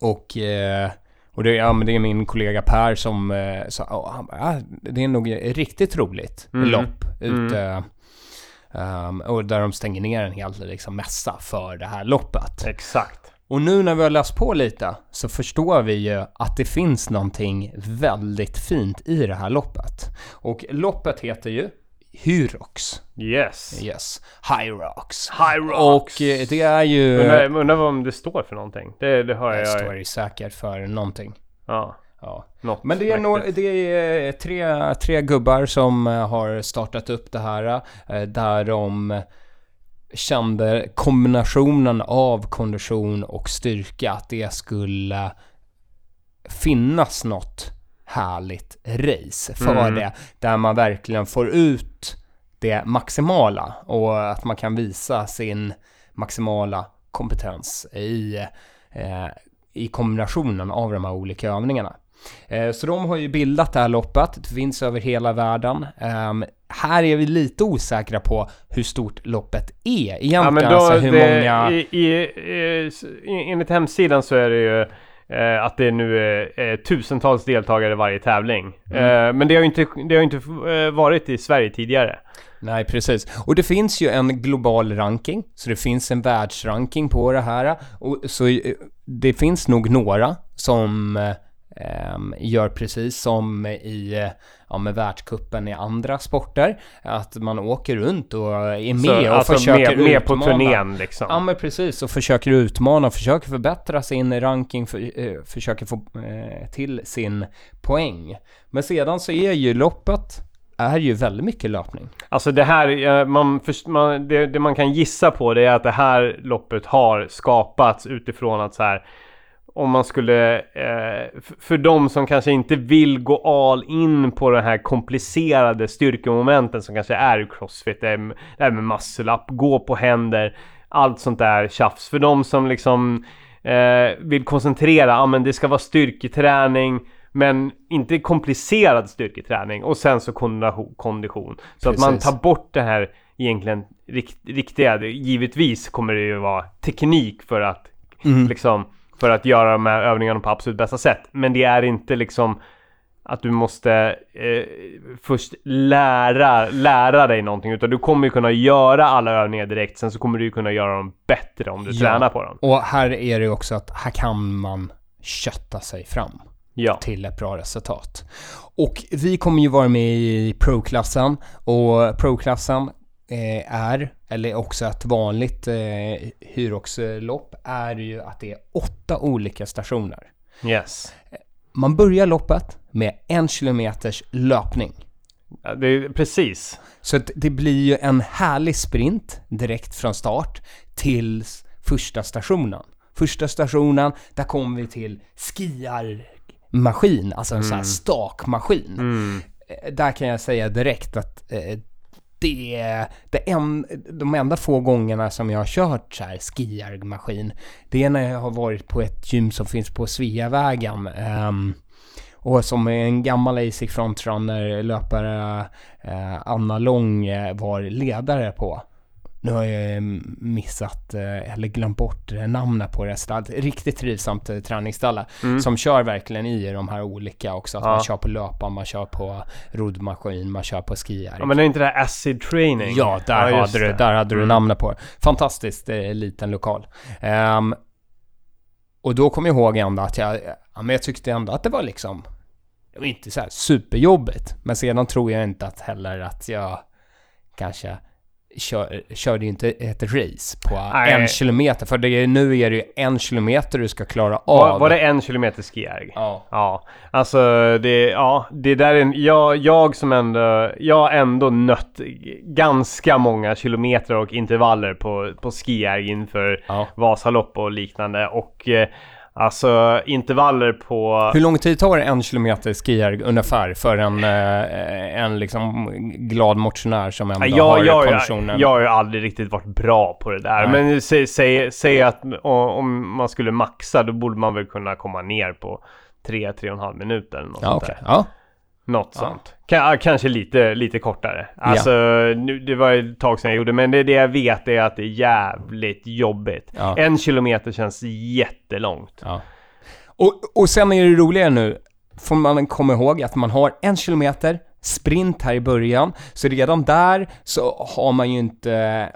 och eh, och det, ja, men det är min kollega Per som eh, sa, "Ja, han, bara, det är nog riktigt roligt Mm. lopp Mm. ute. ehm, och där de stänger ner en hel liksom, mässa för det här loppet. Exakt. Och nu när vi har läst på lite så förstår vi ju att det finns någonting väldigt fint i det här loppet. Och loppet heter ju Hyrox. Yes. Yes, Hyrox. Rocks. Och eh, det är ju... Undrar, undrar om det står för någonting. Det, det hör Det jag. står ju säkert för någonting. Ja, Ja. något Men det är, no, det är tre, tre gubbar som eh, har startat upp det här. eh, Där de kände kombinationen av kondition och styrka. Att det skulle finnas något härligt race för Mm. det. Där man verkligen får ut det maximala. Och att man kan visa sin maximala kompetens i, eh, i kombinationen av de här olika övningarna. Eh, Så de har ju bildat det här loppet, det finns över hela världen. Ehm, här är vi lite osäkra på hur stort loppet är egentligen, Ja men då, alltså hur det, många... i, i, i, enligt hemsidan så är det ju eh, att det nu är eh, tusentals deltagare i varje tävling. Mm. Eh, men det har ju inte, det har inte eh, varit i Sverige tidigare. Nej, precis. Och det finns ju en global ranking, så det finns en världsranking på det här. Och så eh, det finns nog några som eh, gör precis som i eh, ja, med världskuppen i andra sporter. Att man åker runt och är med Så, och alltså försöker med, med på utmana. turnén liksom. Ja men precis, och försöker utmana, försöker förbättra sin ranking, för, eh, försöker få eh, till sin poäng. Men sedan så är ju loppet, är ju väldigt mycket löpning. Alltså det här, man, man, det, det man kan gissa på det är att det här loppet har skapats utifrån att så här om man skulle, eh, för de som kanske inte vill gå all in på den här komplicerade styrkemomenten som kanske är crossfit, det, är, med- det här med muscle up, gå på händer, allt sånt där tjafs. För de som liksom eh, vill koncentrera, ja men det ska vara styrketräning, men inte komplicerad styrketräning och sen så kondition. Så att man Precis. tar bort det här egentligen rikt, riktiga. Givetvis kommer det ju vara teknik för att Mm. liksom för att göra de här övningarna på absolut bästa sätt. Men det är inte liksom att du måste eh, först lära, lära dig någonting utan du kommer ju kunna göra alla övningar direkt sen så kommer du ju kunna göra dem bättre om du Ja. tränar på dem. Och här är det ju också att här kan man kötta sig fram. Ja. till ett bra resultat. Och vi kommer ju vara med i Pro-klassen och Pro-klassen är, eller också ett vanligt eh, Hyrox-lopp, är ju att det är åtta olika stationer. Yes. Man börjar loppet med en kilometers löpning. Ja, det precis. Så det blir ju en härlig sprint direkt från start till första stationen. Första stationen, där kommer vi till skiarmaskin, alltså en sån här stakmaskin. Mm. Eh, Där kan jag säga direkt att eh, det är det en, de enda få gångerna som jag har kört så här skiarmaskin, det är när jag har varit på ett gym som finns på Sveavägen. Um, och som är en gammal ASIC frontrunner löpare eh, Anna Lång eh, var ledare på. Nu har jag eh, missat eh, eller glömt bort eh, namnet på det stället. Riktigt trivsamt träningsställe som kör verkligen i de här olika också. Att Mm. Ja. man kör på löpan, man kör på roddmaskin, man kör på skiar. Ja men det är inte det här acid training? Ja, där, just hade, du, där hade du Mm. namnet på det. Fantastiskt liten lokal. Ehm, och då kom jag ihåg ändå att jag, ja, men jag tyckte ändå att det var liksom, det var inte så här superjobbigt. Men sedan tror jag inte att heller att jag kanske kör, körde inte ett race på Nej. en kilometer. För det är, nu är det ju en kilometer du ska klara av. Var, var det en kilometer skijärg? Ja. Ja, alltså det, ja, det där är en, jag, jag som ändå, jag har ändå nött ganska många kilometer och intervaller på, på skijärg inför Ja. Vasalopp och liknande och eh, alltså intervaller på... Hur lång tid tar en kilometer skier ungefär för en, eh, en liksom glad motionär som ändå Ja, har jag, jag, konditionen? jag har ju aldrig riktigt varit bra på det där. Nej. Men säg, säg, säg att om man skulle maxa då borde man väl kunna komma ner på 3-3,5 minuter eller något ja, sånt okej. där. Ja. Något Ja. sånt. Ja, kanske lite, lite kortare. Alltså, nu, det var ett tag sedan jag gjorde, men det, det jag vet är att det är jävligt jobbigt. Ja. En kilometer känns jättelångt. Ja. Och, och sen är det roliga nu, får man komma ihåg att man har en kilometer sprint här i början, så redan där så har man ju inte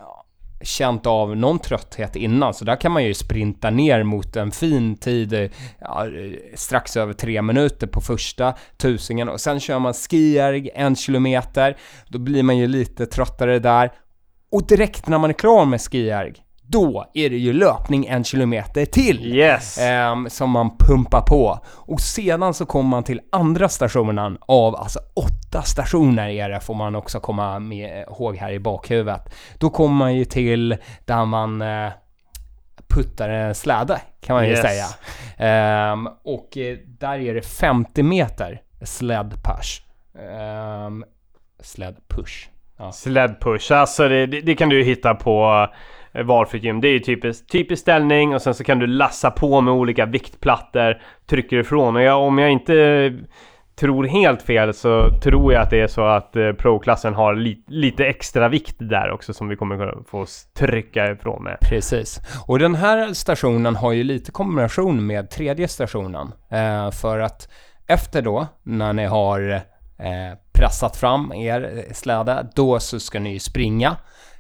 känt av någon trötthet innan, så där kan man ju sprinta ner mot en fin tid, eh, ja, strax över tre minuter på första tusingen. Och sen kör man skijärg en kilometer, då blir man ju lite tröttare där. Och direkt när man är klar med skijärg, då är det ju löpning en kilometer till. Yes! Ehm, som man pumpar på. Och sedan så kommer man till andra stationen av, alltså åtta stationer är det, får man också komma med, ihåg här i bakhuvudet. Då kommer man ju till där man eh, puttar en släde, kan man ju Yes. säga. Ehm, och eh, där är det 50 meter sled push. Um, sled push. Ja. Sled push, alltså det, det, det kan du ju hitta på eh, Eh, valfritt gym. Det är ju typisk, typisk ställning och sen så kan du lassa på med olika viktplattor, trycker ifrån. Och jag, om jag inte eh, tror helt fel så tror jag att det är så att eh, pro-klassen har li, lite extra vikt där också som vi kommer kunna få trycka ifrån med. Precis. Och den här stationen har ju lite kombination med tredje stationen. Eh, för att efter då, när ni har eh, pressat fram er eh, släde, då så ska ni springa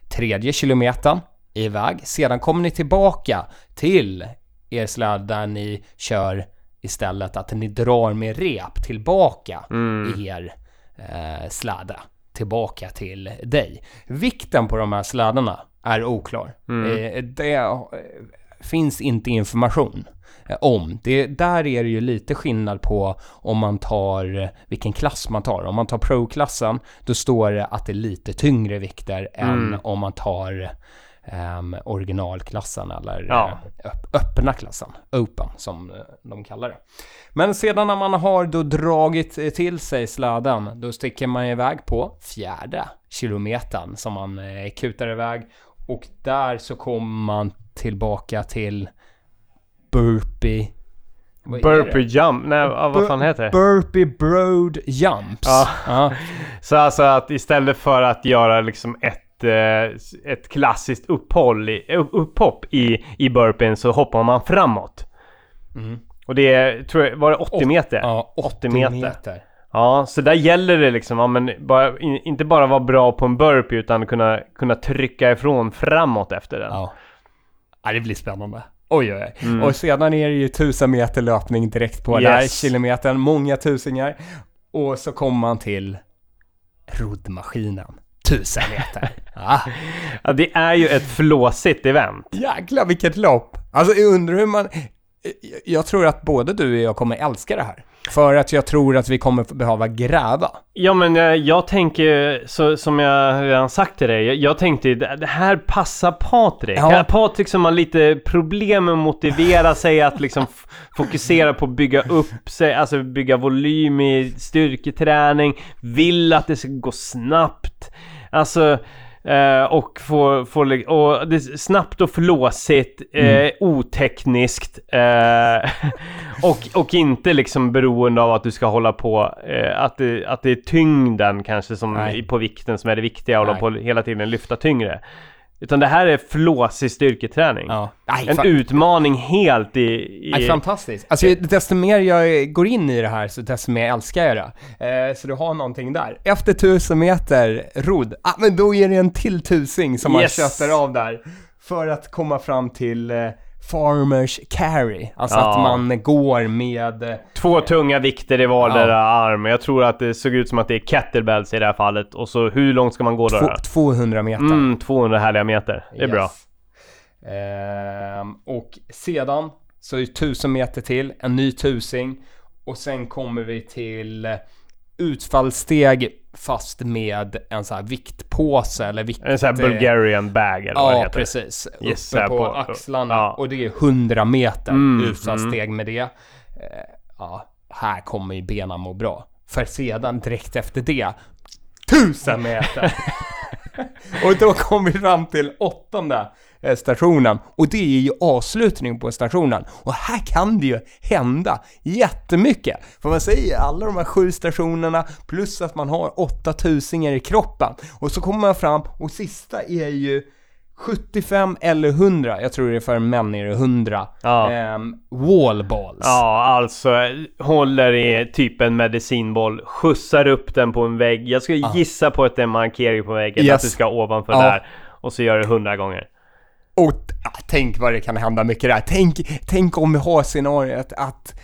tredje kilometern iväg. Sedan kommer ni tillbaka till er släde där ni kör istället att ni drar med rep tillbaka er eh, släde tillbaka till dig. Vikten på de här slädarna är oklar. Eh, det finns inte information eh, om. Det, där är det ju lite skillnad på om man tar vilken klass man tar. Om man tar pro-klassen, då står det att det är lite tyngre vikter än om man tar ehm, originalklassen eller Ja. eh, öpp- öppna klassen, open som eh, de kallar det. Men sedan när man har då dragit eh, till sig släden, då sticker man iväg på fjärde kilometern som man eh, kutar iväg och där så kommer man tillbaka till burpee. Burpee jump, nej vad fan heter det? Burpee broad jumps. Ja. Ja. Så alltså att istället för att göra liksom ett ett, eh, ett klassiskt upphåll, upphopp i, i burpeen så hoppar man framåt. Och det är, tror jag, var det 80 meter? Mm. Ja, 80 meter. Ja, så där gäller det liksom, ja, men bara, in, inte bara vara bra på en burpee utan kunna, kunna trycka ifrån framåt efter den. Ja. ja, det blir spännande. Oj, oj, oj. Mm. Och sedan är det ju tusen meter löpning direkt på Yes. där, kilometern, många tusingar. Och så kommer man till roddmaskinen. Tusen meter. ah, Ja, det är ju ett flåsigt event. jäklar vilket lopp! Alltså jag undrar hur man... Jag tror att både du och jag kommer älska det här. För att jag tror att vi kommer behöva gräva. Ja men jag, jag tänker, så, som jag redan sagt till dig, jag, jag tänkte det här passar Patrik. Ja. Patrik som har lite problem med att motivera sig att liksom fokusera på att bygga upp sig, alltså bygga volym i styrketräning, vill att det ska gå snabbt. Alltså, eh, och få, få, li- och det är snabbt och flåsigt, eh, otekniskt eh, och, och inte liksom beroende av att du ska hålla på, eh, att, det, att det är tyngden kanske som Nej. på vikten som är det viktiga, och hålla på hela tiden lyfta tyngre. Utan det här är flåsig styrketräning. Ja. Nej, En fan- utmaning helt i... i Nej, fantastiskt. Alltså, desto mer jag går in i det här, så desto mer älskar jag det. Eh, så du har någonting där. Efter tusen meter rodd, ah, men då är det en till tusing som Yes. man köttar av där. För att komma fram till eh, farmers carry. Alltså Ja. att man går med... eh, Två tunga vikter i vardera arm. Jag tror att det såg ut som att det är kettlebells i det här fallet. Och så hur långt ska man gå då? 200 meter. Mm, 200 härliga meter. Det är Yes. bra. Ehm, och sedan så är det 1000 meter till, en ny tusing. Och sen kommer vi till eh, utfallssteg fast med en sån här viktpåse eller vikt... En sån här Bulgarian bag eller vad det heter. precis. Yes, Uppe på, på- axlarna. ja. Och det är 100 meter Mm, utfallssteg med det. Eh, ja, här kommer ju benen må bra. För sedan direkt efter det, 1000 meter! och då kom vi fram till åttonde stationen. Och det är ju avslutningen på stationen. Och här kan det ju hända jättemycket. För man säger alla de här sju stationerna plus att man har 8000 i kroppen. Och så kommer man fram och sista är ju 75 eller 100, jag tror det är för män är det 100, Ja. ehm, wallballs. Ja, alltså håller i typ en medicinboll, skjutsar upp den på en vägg. Jag ska gissa på att det är en markering på väggen, Yes. att du ska ovanför Ja. där. Och så gör du hundra gånger. Och ja, tänk vad det kan hända mycket där. Tänk, tänk om vi har scenariot att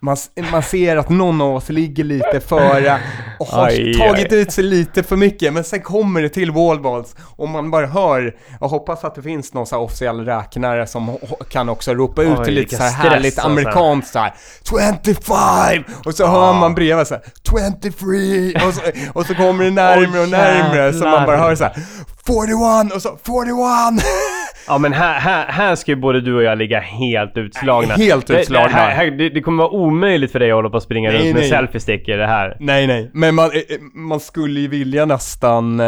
man, man ser att någon av oss ligger lite före och har Aj, tagit aj. ut sig lite för mycket, men sen kommer det till wallballs och man bara hör, jag hoppas att det finns någon så här officiell räknare som kan också ropa ut till lite så här härligt alltså. amerikanskt så här 25! Och så hör man bredvid så här 23! Och så, och så kommer det närmre och närmre så man bara hör så här 41! Och så 41! Ja men här, här, här ska ju både du och jag ligga helt utslagna. Helt Det- utslagna. Det, här, här, det, det kommer vara omöjligt för dig att hålla på och springa Nej, runt med nej. selfie-stick i det här. Nej, nej. Men man, eh, eh, man skulle ju vilja nästan... Eh,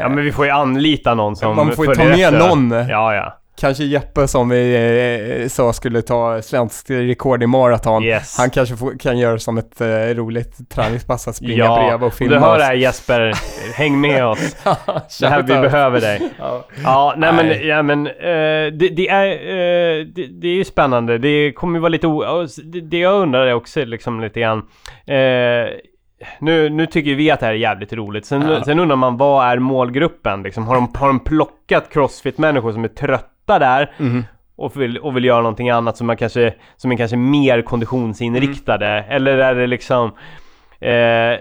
Ja men vi får ju anlita någon som Man får ju ta med någon. Ja ja. Kanske Jeppe som vi eh, sa skulle ta svenskt rekord i maraton. Yes. Han kanske får, kan göra som ett eh, roligt träningspass att springa ja. bredvid och filma du hör det här Jesper, häng med oss. Det här, vi behöver dig. Ja. Ja, nej, Nej. men, ja, men eh, det, det är, eh, det, det är ju spännande. Det kommer ju vara lite o... Det, det jag undrar är också liksom lite grann... Nu, nu tycker vi att det här är jävligt roligt. Sen, Ja. sen undrar man, vad är målgruppen? Liksom, har, de, har de plockat crossfit-människor som är trötta där? Mhm. Och vill, och vill göra någonting annat som, man kanske, som är kanske mer konditionsinriktade? Eller är det liksom... Eh,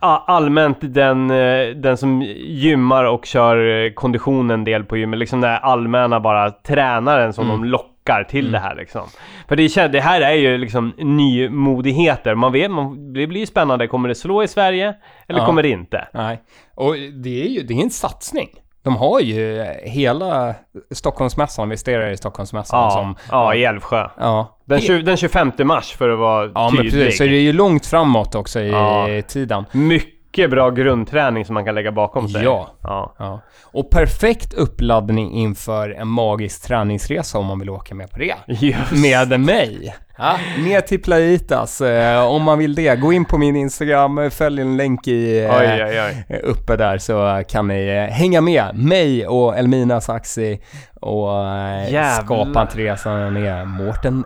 allmänt den, eh, den som gymmar och kör kondition en del på gymmet, liksom den här allmänna bara tränaren som Mm. de lockar till det här liksom. För det, det här är ju liksom nymodigheter, man vet, man, det blir ju spännande, kommer det slå i Sverige? Eller Ja. kommer det inte? Nej. Och det är ju det är en satsning. De har ju hela Stockholmsmässan, investerar i Stockholmsmässan Ja, som... ja i Älvsjö. ja. Den, 20, den 25 mars för att vara Ja, men tydlig. precis. Så det är ju långt framåt också i Ja. tiden. Mycket mycket bra grundträning som man kan lägga bakom sig. Ja. ja. Ja. Och perfekt uppladdning inför en magisk träningsresa om man vill åka med på det. Just. Med mig. Ja, ner till Playitas eh, om man vill det. Gå in på min Instagram, följ en länk i, eh, Oj, oj, oj. uppe där så kan ni eh, hänga med mig och Elmina Saxi och eh, Jävlar. skapa en resa med Mårten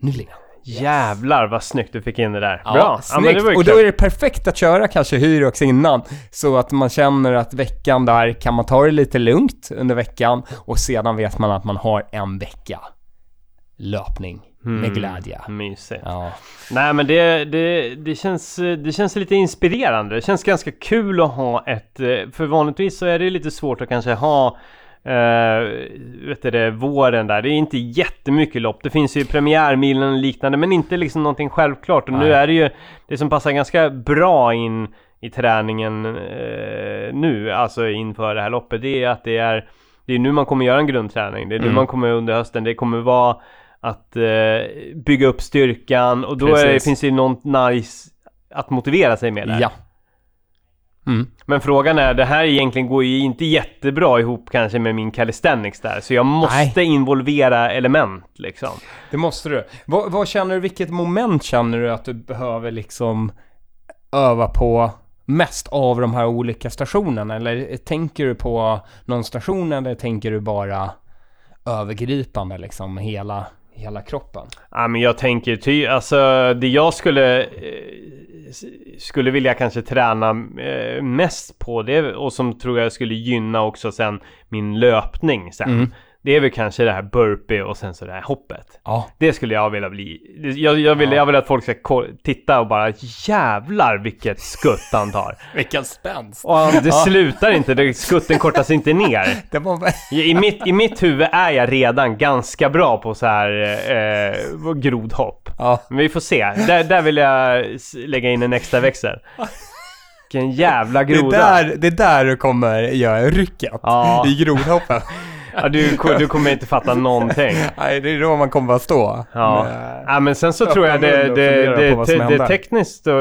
Nylén. Jävlar vad snyggt du fick in det där. Ja, Bra. Ja, snyggt. ju och då är det perfekt att köra kanske Hyrox innan. Så att man känner att veckan där kan man ta det lite lugnt under veckan och sedan vet man att man har en vecka löpning med glädje. Mysigt. Ja. Nej men det, det, det, känns, det känns lite inspirerande. Det känns ganska kul att ha ett... eh, För vanligtvis så är det lite svårt att kanske ha Uh, vet du det, våren där. Det är inte jättemycket lopp. Det finns ju premiärmilen och liknande men inte liksom någonting självklart. Och nu Nej. är det ju det som passar ganska bra in i träningen eh, nu, alltså inför det här loppet. Det är att det är det är nu man kommer göra en grundträning. Det är nu Mm. man kommer under hösten. Det kommer vara att eh, bygga upp styrkan och då det, finns det något nice att motivera sig med där. Ja. Mm. Men frågan är, det här egentligen går ju inte jättebra ihop kanske med min calisthenics där. Så jag måste involvera element liksom. Det måste du. Vad, vad känner du, vilket moment känner du att du behöver liksom öva på mest av de här olika stationerna? Eller tänker du på någon station eller tänker du bara övergripande liksom hela, hela kroppen? Ja men jag tänker ty, alltså det jag skulle eh, skulle vilja kanske träna eh, mest på det och som tror jag skulle gynna också sen min löpning sen. Mm. Det är väl kanske det här burpee och sen så det här hoppet. Ja. Det skulle jag vilja bli. Jag, jag, vill, Ja. jag vill att folk ska titta och bara jävlar vilket skutt han tar. Vilken spänst! Och det Ja. slutar inte, det, skutten kortas inte ner. Det var. I, mitt, I mitt huvud är jag redan ganska bra på så här eh, grodhopp. Ja. Men vi får se. Där, där vill jag lägga in en extra växel. Vilken jävla Det är, groda. där, det är där du kommer göra rycket. Ja. I grodhoppen. Ja, du, du kommer inte fatta någonting. Nej, det är då man kommer att stå. Ja. Med- ja, men sen så tror jag det, det, det, som det, tekniskt eh,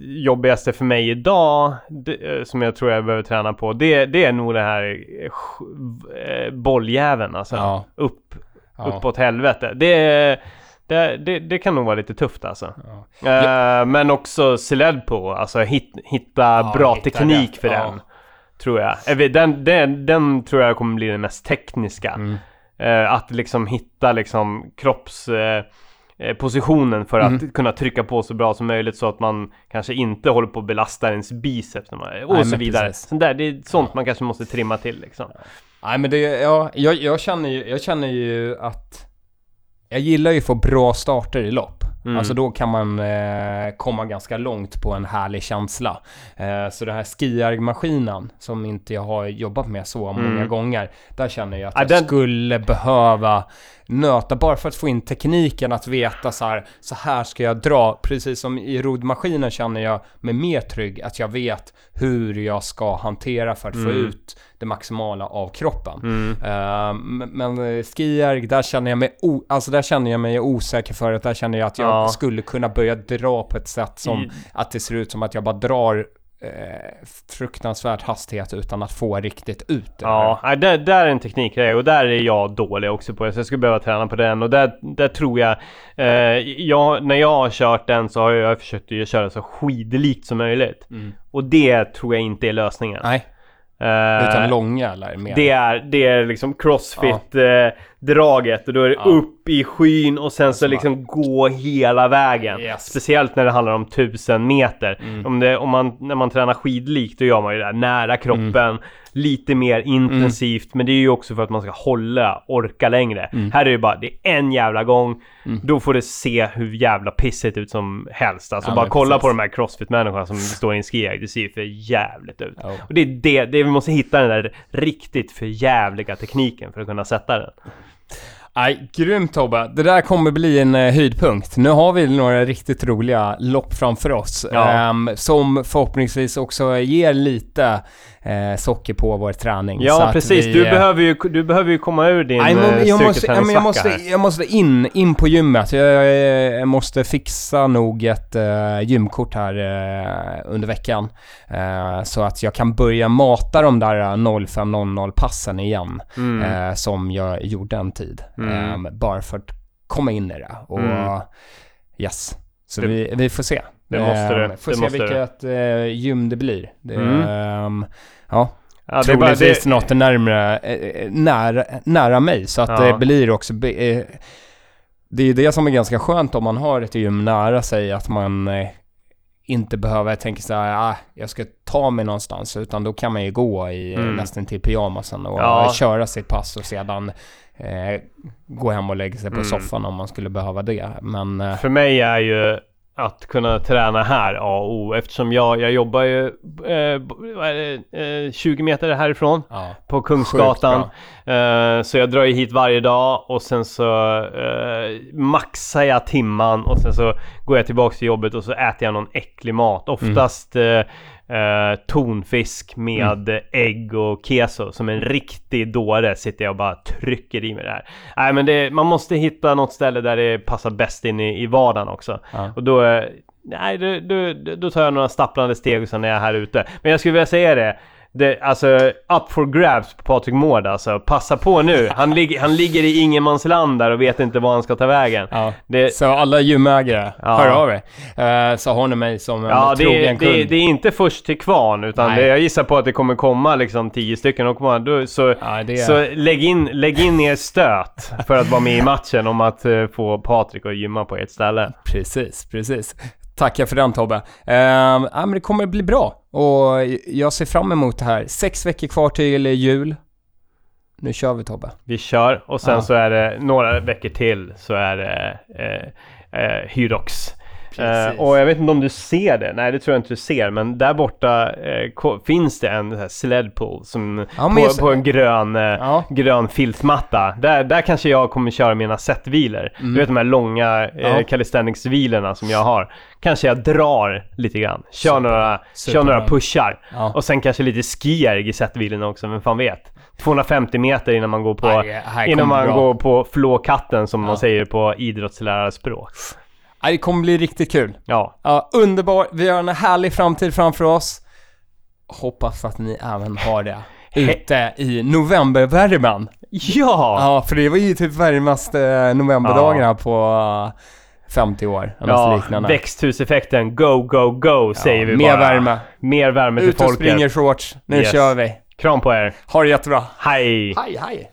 jobbigaste för mig idag, det, eh, som jag tror jag behöver träna på, det, det är nog det här eh, eh, bolljäveln alltså. Ja. Upp, Ja. uppåt helvete. Det, det, det, det kan nog vara lite tufft alltså. Ja. Eh, men också sled på, alltså hit, hitta bra hitta teknik rätt, för ja. den. Tror jag. Vet, Den, den, den tror jag kommer bli den mest tekniska. Mm. Eh, att liksom hitta liksom kropps... Eh, eh, för att Mm. kunna trycka på så bra som möjligt så att man kanske inte håller på att belasta ens biceps när man, och Nej, så vidare. Sånt där, det är sånt man kanske måste trimma till liksom. Nej men det, ja, jag, jag, känner ju, jag känner ju att jag gillar ju att få bra starter i lopp. Mm. Alltså då kan man eh, komma ganska långt på en härlig känsla. Eh, så det här skiargmaskinen som inte jag har jobbat med så många Mm. gånger. Där känner jag att Ja, jag den- skulle behöva nöta bara för att få in tekniken att veta så här, så här ska jag dra. Precis som i rodmaskinen känner jag mig mer trygg att jag vet hur jag ska hantera för att få Mm. ut det maximala av kroppen. Mm. Eh, men eh, skierg, där känner jag mig, o- alltså där känner jag mig osäker för att där känner jag att jag Ja. skulle kunna börja dra på ett sätt som I- att det ser ut som att jag bara drar eh, fruktansvärt hastighet utan att få riktigt ut det. Ja, nej, där, där är en teknikgrej och där är jag dålig också på. Så jag skulle behöva träna på den och där, där tror jag, eh, jag... När jag har kört den så har jag försökt att köra så skidlikt som möjligt. Mm. Och det tror jag inte är lösningen. Nej, utan långa eller mer. Det är, det är liksom crossfit-draget och då är det Ja. upp i skyn och sen så bara- liksom gå hela vägen. Yes. Speciellt när det handlar om tusen meter. Mm. Om det, om man, när man tränar skidlikt då gör man ju det där nära kroppen. Mm. Lite mer intensivt. Men det är ju också för att man ska hålla, orka längre. Mm. Här är det bara, det är en jävla gång. Mm. Då får det se hur jävla pissigt ut som helst. Alltså Ja, bara kolla precis. på de här crossfit-människorna som står i en skiägg. Det ser ju för jävligt ut. Ja. Och det är det, det, vi måste hitta den där riktigt för jävliga tekniken för att kunna sätta den. Nej, grymt Tobbe. Det där kommer bli en eh, höjdpunkt. Nu har vi några riktigt roliga lopp framför oss. Ja. ehm, som förhoppningsvis också ger lite eh, socker på vår träning. Ja precis, vi, du, eh, behöver ju, du behöver ju komma ur din Nej, men eh, jag, måste, jag, måste, jag måste in, in på gymmet. Jag, jag måste fixa nog ett eh, gymkort här eh, under veckan. Eh, så att jag kan börja mata de där 05.00 passen igen. Mm. Som jag gjorde en tid. Mm. Eh, bara för att komma in i det. Och Mm. yes. Så Det- vi, vi får se. Det måste Eh, du. Får Det se måste vilket eh, gym det blir. Det, Mm. ehm, ja, ja, det är bara, troligtvis det, något närmare, eh, nära, nära mig. Så att Ja. det blir också... eh, Det är det som är ganska skönt om man har ett gym nära sig, att man inte behöver tänka så här, ah, jag ska ta mig någonstans, utan då kan man ju gå i mm. Nästan till pyjamasen och Ja. köra sitt pass och sedan eh, gå hem och lägga sig på Mm. soffan om man skulle behöva det. Men För mig är ju att kunna träna här A och O eftersom jag, jag jobbar ju eh, vad är det, eh, 20 meter härifrån ja, på Kungsgatan. Eh, så jag drar ju hit varje dag och sen så eh, maxar jag timman och sen så går jag tillbaks till jobbet och så äter jag någon äcklig mat. Oftast eh, eh, tonfisk med ägg och keso. Som en riktig dåre sitter jag och bara trycker i mig det här. Nej men det, man måste hitta något ställe där det passar bäst in i, i vardagen också. Ja. Och då, eh, nej, då, då, då tar jag några stapplande steg och sen är jag här ute. Men jag skulle vilja säga det. Det, alltså, up for grabs på Patrik Mård alltså. Passa på nu. Han, ligger han ligger i ingenmansland där och vet inte var han ska ta vägen. Ja. Det, Så alla gymägare, Ja. hör av er. Eh, så har ni mig som en ja, det, trogen det, kund. det är inte först till kvarn utan det, jag gissar på att det kommer komma liksom tio stycken och komma, då, så, Ja, det så lägg, in, lägg in er stöt för att vara med i matchen om att eh, få Patrik att gymma på ert ställe. Precis, precis. Tackar för den Tobbe. Ja, men det kommer bli bra och jag ser fram emot det här. Sex veckor kvar till jul. Nu kör vi Tobbe. Vi kör och sen Ja. så är det några veckor till så är det eh, eh, Hyrox. Eh, och jag vet inte om du ser det, nej det tror jag inte du ser, men där borta eh, finns det en här sledpool som Ja, på, jag på en grön, eh, Ja. grön filtmatta. Där, där kanske jag kommer köra mina setvilor. Du vet de här långa eh, Mm. Ja. calisthenics-vilorna som jag har. Kanske jag drar lite grann, kör, Super. några, kör Superbra. några pushar. Ja. Och sen kanske lite skierg i setvilorna också, vem fan vet. 250 meter innan man går på, här innan man bra. går på flåkatten som Ja. man säger på idrottslärarspråk. Ja, det kommer bli riktigt kul. Ja, Ja, underbart. Vi har en härlig framtid framför oss. Hoppas att ni även har det ute i novembervärmen. ja! Ja, för det var ju typ varmaste novemberdagarna på eh, 50 år. Eller något Ja, liknande. växthuseffekten, go, go, go säger vi mer bara. värme. Mer värme till Ut och folket. springer shorts. Nu Yes. kör vi. Kram på er. Ha det jättebra. Hej! Hej, hej.